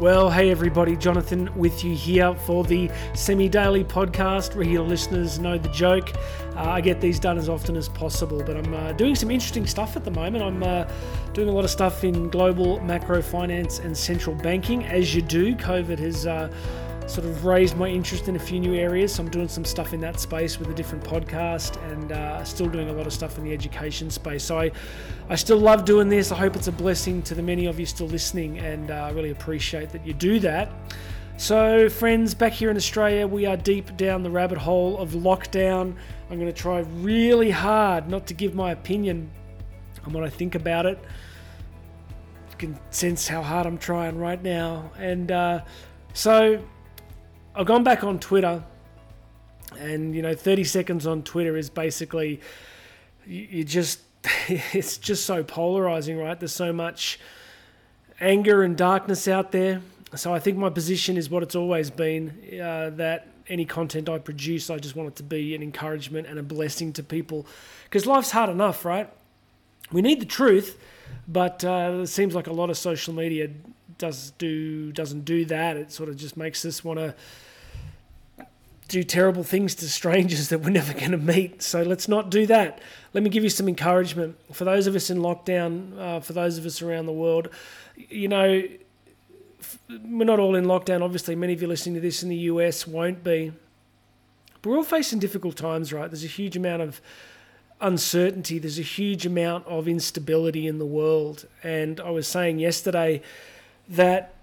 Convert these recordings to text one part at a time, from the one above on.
Well, hey everybody, Jonathan with you here for the semi daily podcast. Regular listeners know the joke. Uh, I get these done as often as possible, but I'm uh, doing some interesting stuff at the moment. I'm uh, doing a lot of stuff in global macro finance and central banking, as you do. COVID has uh, sort of raised my interest in a few new areas. So I'm doing some stuff in that space with a different podcast and uh, still doing a lot of stuff in the education space. So I, I still love doing this. I hope it's a blessing to the many of you still listening and uh, I uh, really appreciate that you do that. So, friends, back here in Australia, we are deep down the rabbit hole of lockdown. I'm going to try really hard not to give my opinion on what I think about it. You can sense how hard I'm trying right now. And uh, so, I've gone back on Twitter, and you know, 30 seconds on Twitter is basically you, just it's just so polarizing, right? There's so much anger and darkness out there. So I think my position is what it's always been uh, that any content I produce, I just want it to be an encouragement and a blessing to people because life's hard enough, right? We need the truth, but uh, it seems like a lot of social media does do doesn't do that. It sort of just makes us want to do terrible things to strangers that we're never going to meet. So let's not do that. Let me give you some encouragement. For those of us in lockdown, uh, for those of us around the world, you know, we're not all in lockdown. Obviously, many of you listening to this in the US won't be. But we're all facing difficult times, right? There's a huge amount of uncertainty, there's a huge amount of instability in the world. And I was saying yesterday that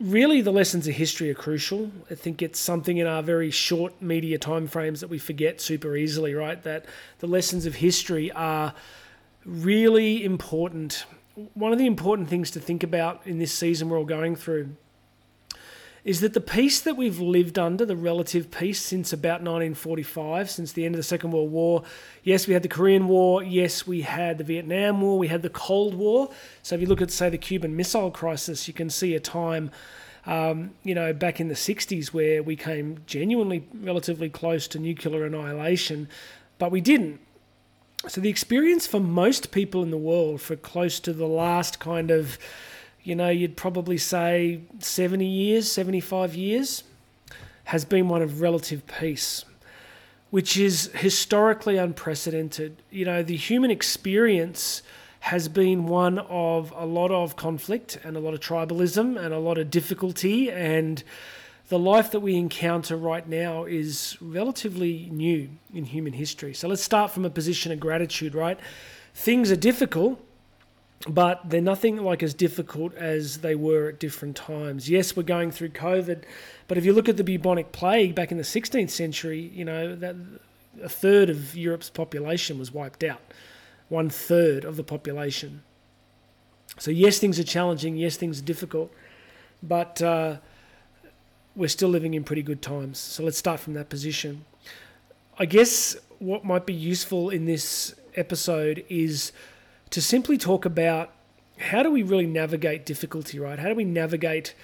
really the lessons of history are crucial. I think it's something in our very short media timeframes that we forget super easily, right? That the lessons of history are really important. One of the important things to think about in this season we're all going through is that the peace that we've lived under, the relative peace since about 1945, since the end of the Second World War, yes, we had the Korean War, yes, we had the Vietnam War, we had the Cold War. So if you look at, say, the Cuban Missile Crisis, you can see a time, um, you know, back in the 60s where we came genuinely relatively close to nuclear annihilation, but we didn't. So the experience for most people in the world for close to the last kind of you know, you'd probably say 70 years, 75 years, has been one of relative peace, which is historically unprecedented. You know, the human experience has been one of a lot of conflict and a lot of tribalism and a lot of difficulty and the life that we encounter right now is relatively new in human history. So let's start from a position of gratitude, right? Things are difficult, but they're nothing like as difficult as they were at different times. Yes, we're going through COVID, but if you look at the bubonic plague back in the 16th century, you know that a third of Europe's population was wiped out, one third of the population. So yes, things are challenging. Yes, things are difficult, but uh, we're still living in pretty good times. So let's start from that position. I guess what might be useful in this episode is to simply talk about how do we really navigate difficulty, right? How do we navigate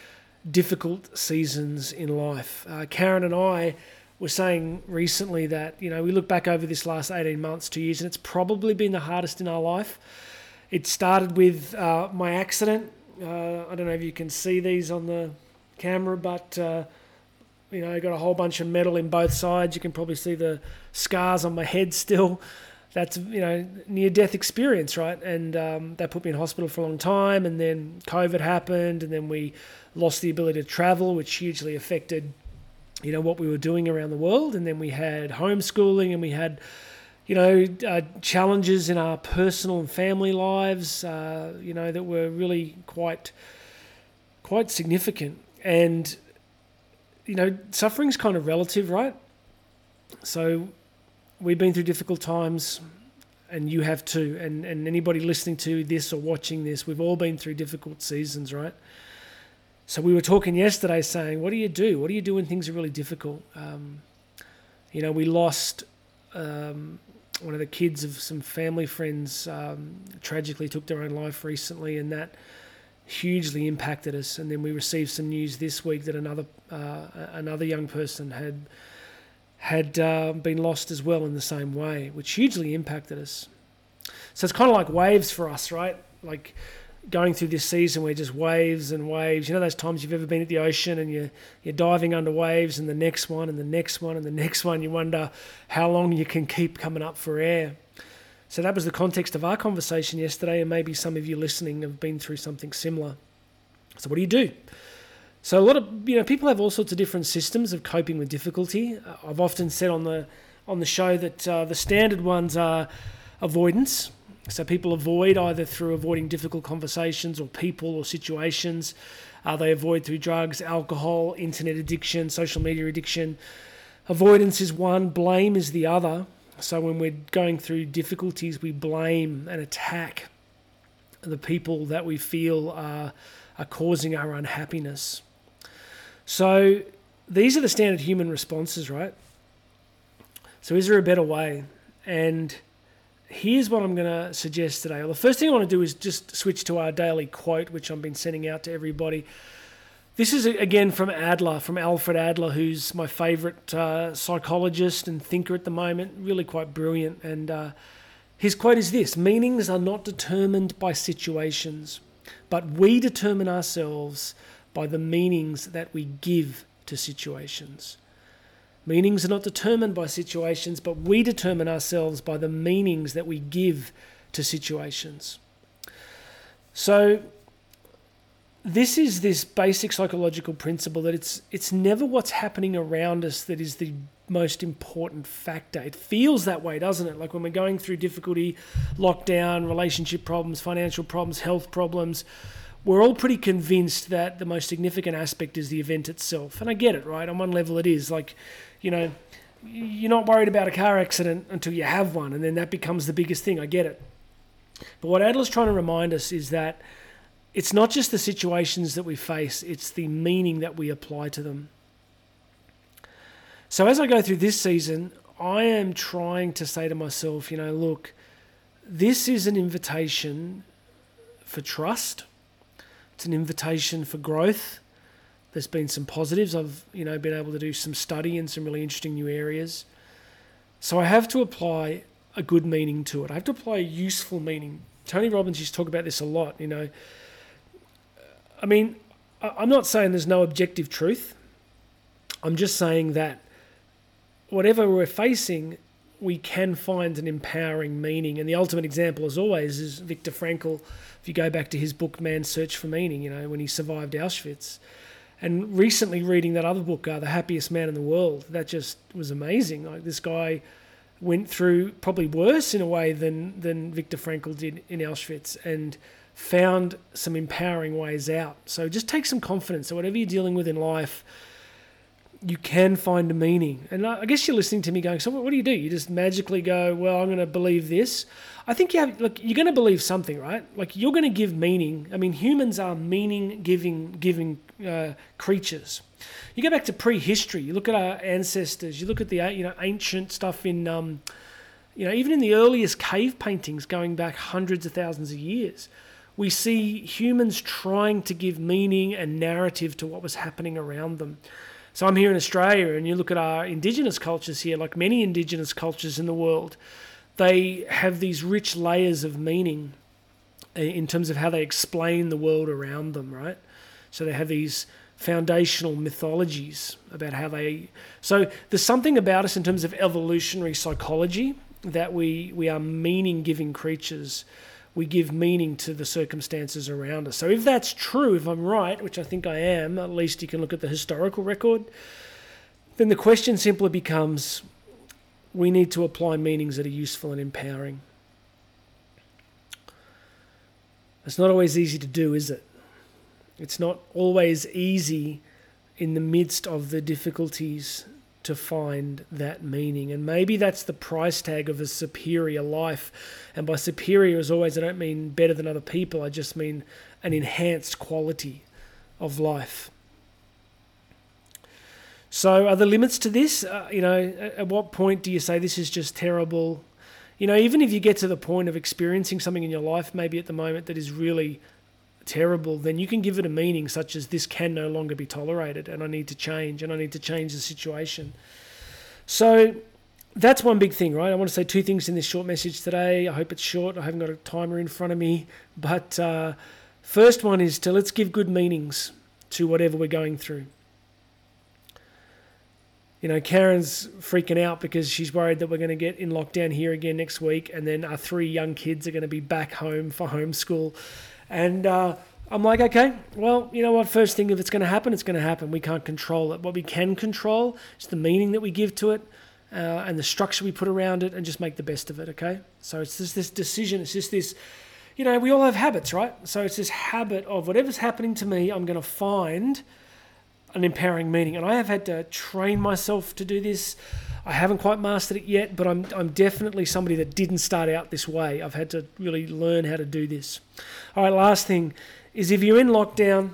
difficult seasons in life? Uh, Karen and I were saying recently that, you know, we look back over this last 18 months, two years, and it's probably been the hardest in our life. It started with uh, my accident. Uh, I don't know if you can see these on the camera, but, uh, you know, I got a whole bunch of metal in both sides. You can probably see the scars on my head still that's you know near death experience, right? And um, that put me in hospital for a long time, and then COVID happened, and then we lost the ability to travel, which hugely affected you know what we were doing around the world, and then we had homeschooling, and we had you know uh, challenges in our personal and family lives, uh, you know that were really quite quite significant, and you know suffering's kind of relative, right? So we've been through difficult times and you have too. And, and anybody listening to this or watching this we've all been through difficult seasons right? So we were talking yesterday saying what do you do? What do you do when things are really difficult? Um, you know we lost um, one of the kids of some family friends um, tragically took their own life recently and that hugely impacted us. And then we received some news this week that another uh, another young person had had uh, been lost as well in the same way, which hugely impacted us. So it's kind of like waves for us, right? Like going through this season where just waves and waves. You know those times you've ever been at the ocean and you're you're diving under waves, and the next one, and the next one, and the next one. You wonder how long you can keep coming up for air. So that was the context of our conversation yesterday, and maybe some of you listening have been through something similar. So what do you do? So a lot of you know people have all sorts of different systems of coping with difficulty. Uh, I've often said on the on the show that uh, the standard ones are avoidance. So people avoid either through avoiding difficult conversations or people or situations. Uh, they avoid through drugs, alcohol, internet addiction, social media addiction. Avoidance is one, blame is the other. So when we're going through difficulties, we blame and attack the people that we feel are, are causing our unhappiness. So these are the standard human responses, right? So is there a better way? And here's what I'm going to suggest today. Well, the first thing I want to do is just switch to our daily quote, which I've been sending out to everybody. This is again from Adler, from Alfred Adler, who's my favourite uh, psychologist and thinker at the moment. Really quite brilliant. And uh, his quote is this Meanings are not determined by situations, but we determine ourselves by the meanings that we give to situations. Meanings are not determined by situations, but we determine ourselves by the meanings that we give to situations. So, this is this basic psychological principle that it's it's never what's happening around us that is the most important factor. It feels that way, doesn't it? Like when we're going through difficulty, lockdown, relationship problems, financial problems, health problems, we're all pretty convinced that the most significant aspect is the event itself. And I get it, right? On one level it is. Like, you know, you're not worried about a car accident until you have one, and then that becomes the biggest thing. I get it. But what Adler's trying to remind us is that it's not just the situations that we face, it's the meaning that we apply to them. So as I go through this season, I am trying to say to myself, you know, look, this is an invitation for trust. It's an invitation for growth. There's been some positives. I've, you know, been able to do some study in some really interesting new areas. So I have to apply a good meaning to it. I have to apply a useful meaning. Tony Robbins used to talk about this a lot, you know I mean, I'm not saying there's no objective truth. I'm just saying that whatever we're facing, we can find an empowering meaning. And the ultimate example, as always, is Viktor Frankl. If you go back to his book, Man's Search for Meaning, you know, when he survived Auschwitz. And recently reading that other book, uh, The Happiest Man in the World, that just was amazing. Like this guy went through probably worse in a way than, than Viktor Frankl did in Auschwitz. And found some empowering ways out. So just take some confidence. So whatever you're dealing with in life, you can find a meaning. And I guess you're listening to me going, so what do you do? You just magically go, well, I'm going to believe this. I think you have, look, you're going to believe something, right? Like you're going to give meaning. I mean, humans are meaning giving, giving uh, creatures. You go back to prehistory. You look at our ancestors. You look at the you know ancient stuff in, um, you know, even in the earliest cave paintings going back hundreds of thousands of years we see humans trying to give meaning and narrative to what was happening around them. So I'm here in Australia, and you look at our indigenous cultures here, like many indigenous cultures in the world, they have these rich layers of meaning in terms of how they explain the world around them, right? So they have these foundational mythologies about how they. So there's something about us in terms of evolutionary psychology that we, we are meaning giving creatures we give meaning to the circumstances around us. So if that's true, if I'm right, which I think I am, at least you can look at the historical record, then the question simply becomes we need to apply meanings that are useful and empowering. It's not always easy to do, is it? It's not always easy in the midst of the difficulties to find that meaning. And maybe that's the price tag of a superior life. And by superior, as always, I don't mean better than other people, I just mean an enhanced quality of life. So, are there limits to this? Uh, you know, at what point do you say this is just terrible? You know, even if you get to the point of experiencing something in your life, maybe at the moment that is really terrible, then you can give it a meaning such as this can no longer be tolerated and I need to change and I need to change the situation. So that's one big thing, right? I want to say two things in this short message today. I hope it's short. I haven't got a timer in front of me. But uh, First one is to let's give good meanings to whatever we're going through. You know, Karen's freaking out because she's worried that we're going to get in lockdown here again next week, and then our three young kids are going to be back home for homeschool. And uh, I'm like, okay, well, you know what? First thing, if it's going to happen, it's going to happen. We can't control it. What we can control is the meaning that we give to it uh, and the structure we put around it and just make the best of it, okay? So it's just this decision, it's just this, you know, we all have habits, right? So it's this habit of whatever's happening to me, I'm going to find an empowering meaning. And I have had to train myself to do this. I haven't quite mastered it yet, but I'm, I'm definitely somebody that didn't start out this way. I've had to really learn how to do this. All right, last thing is if you're in lockdown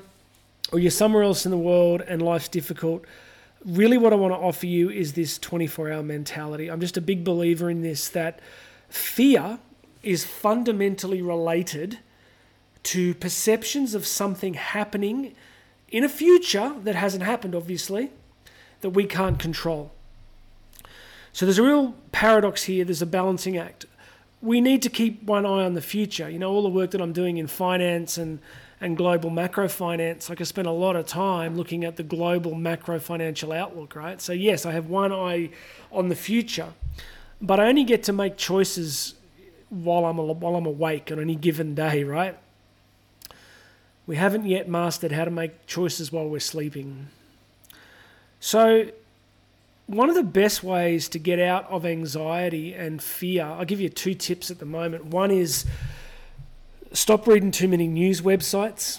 or you're somewhere else in the world and life's difficult, really what I want to offer you is this 24 hour mentality. I'm just a big believer in this that fear is fundamentally related to perceptions of something happening in a future that hasn't happened, obviously, that we can't control. So there's a real paradox here, there's a balancing act. We need to keep one eye on the future. You know, all the work that I'm doing in finance and and global macro finance, like I spend a lot of time looking at the global macro financial outlook, right? So, yes, I have one eye on the future, but I only get to make choices while I'm, while I'm awake on any given day, right? We haven't yet mastered how to make choices while we're sleeping. So, one of the best ways to get out of anxiety and fear, I'll give you two tips at the moment. One is Stop reading too many news websites.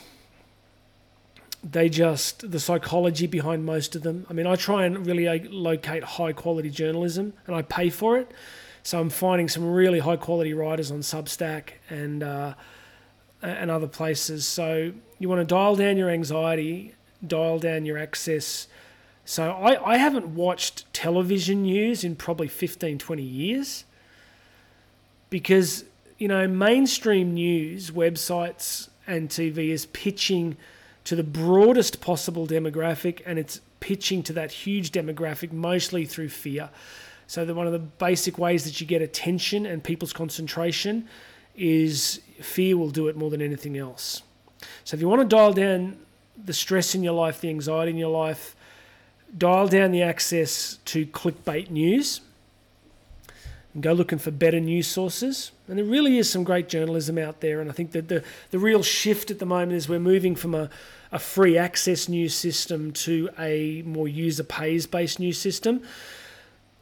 They just, the psychology behind most of them. I mean, I try and really uh, locate high quality journalism and I pay for it. So I'm finding some really high quality writers on Substack and, uh, and other places. So you want to dial down your anxiety, dial down your access. So I, I haven't watched television news in probably 15, 20 years because you know, mainstream news, websites, and TV is pitching to the broadest possible demographic and it's pitching to that huge demographic mostly through fear. So, that one of the basic ways that you get attention and people's concentration is fear will do it more than anything else. So, if you want to dial down the stress in your life, the anxiety in your life, dial down the access to clickbait news and go looking for better news sources. And there really is some great journalism out there. And I think that the, the real shift at the moment is we're moving from a, a free access news system to a more user pays based news system.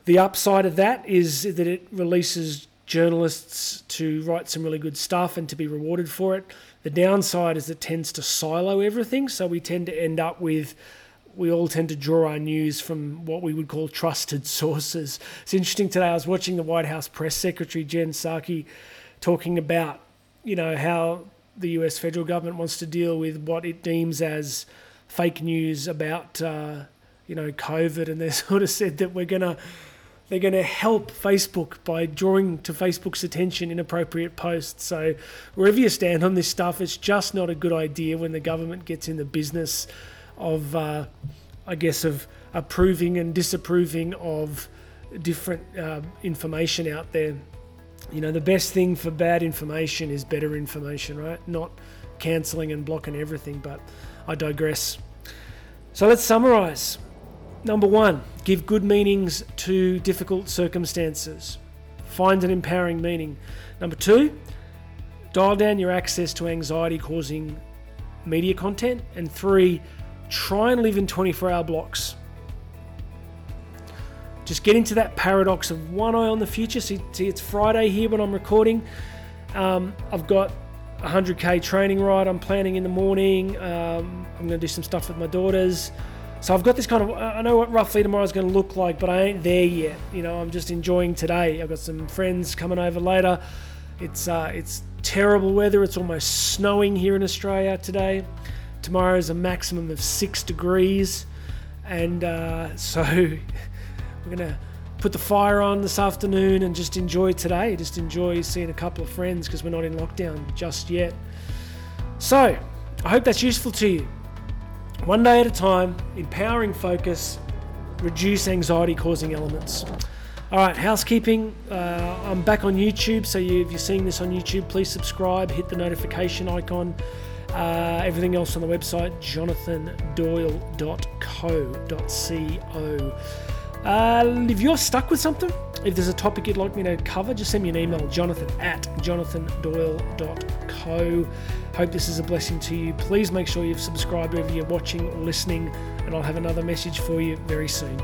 The upside of that is that it releases journalists to write some really good stuff and to be rewarded for it. The downside is it tends to silo everything. So we tend to end up with we all tend to draw our news from what we would call trusted sources. It's interesting today. I was watching the White House press secretary Jen Psaki talking about, you know, how the U.S. federal government wants to deal with what it deems as fake news about, uh, you know, COVID, and they sort of said that we're gonna they're going to help Facebook by drawing to Facebook's attention inappropriate posts. So, wherever you stand on this stuff, it's just not a good idea when the government gets in the business of, uh, I guess, of approving and disapproving of different uh, information out there. You know, the best thing for bad information is better information, right? Not cancelling and blocking everything, but I digress. So let's summarize. Number one, give good meanings to difficult circumstances. Find an empowering meaning. Number two, dial down your access to anxiety causing media content. And three, try and live in 24 hour blocks. Just get into that paradox of one eye on the future. See, see it's Friday here when I'm recording. Um, I've got a 100k training ride I'm planning in the morning. Um, I'm going to do some stuff with my daughters. So I've got this kind of, I know what roughly tomorrow's going to look like, but I ain't there yet. You know, I'm just enjoying today. I've got some friends coming over later. It's, uh, it's terrible weather. It's almost snowing here in Australia today. Tomorrow is a maximum of six degrees, and uh, so we're gonna put the fire on this afternoon and just enjoy today. Just enjoy seeing a couple of friends because we're not in lockdown just yet. So I hope that's useful to you. One day at a time, empowering focus, reduce anxiety causing elements. All right, housekeeping. Uh, I'm back on YouTube, so you, if you're seeing this on YouTube, please subscribe, hit the notification icon Uh, everything else on the website, jonathandoyle.co.co. Uh, if you're stuck with something, if there's a topic you'd like me to cover, just send me an email, jonathan at jonathandoyle.co. Hope this is a blessing to you. Please make sure you've subscribed wherever you're watching or listening, and I'll have another message for you very soon.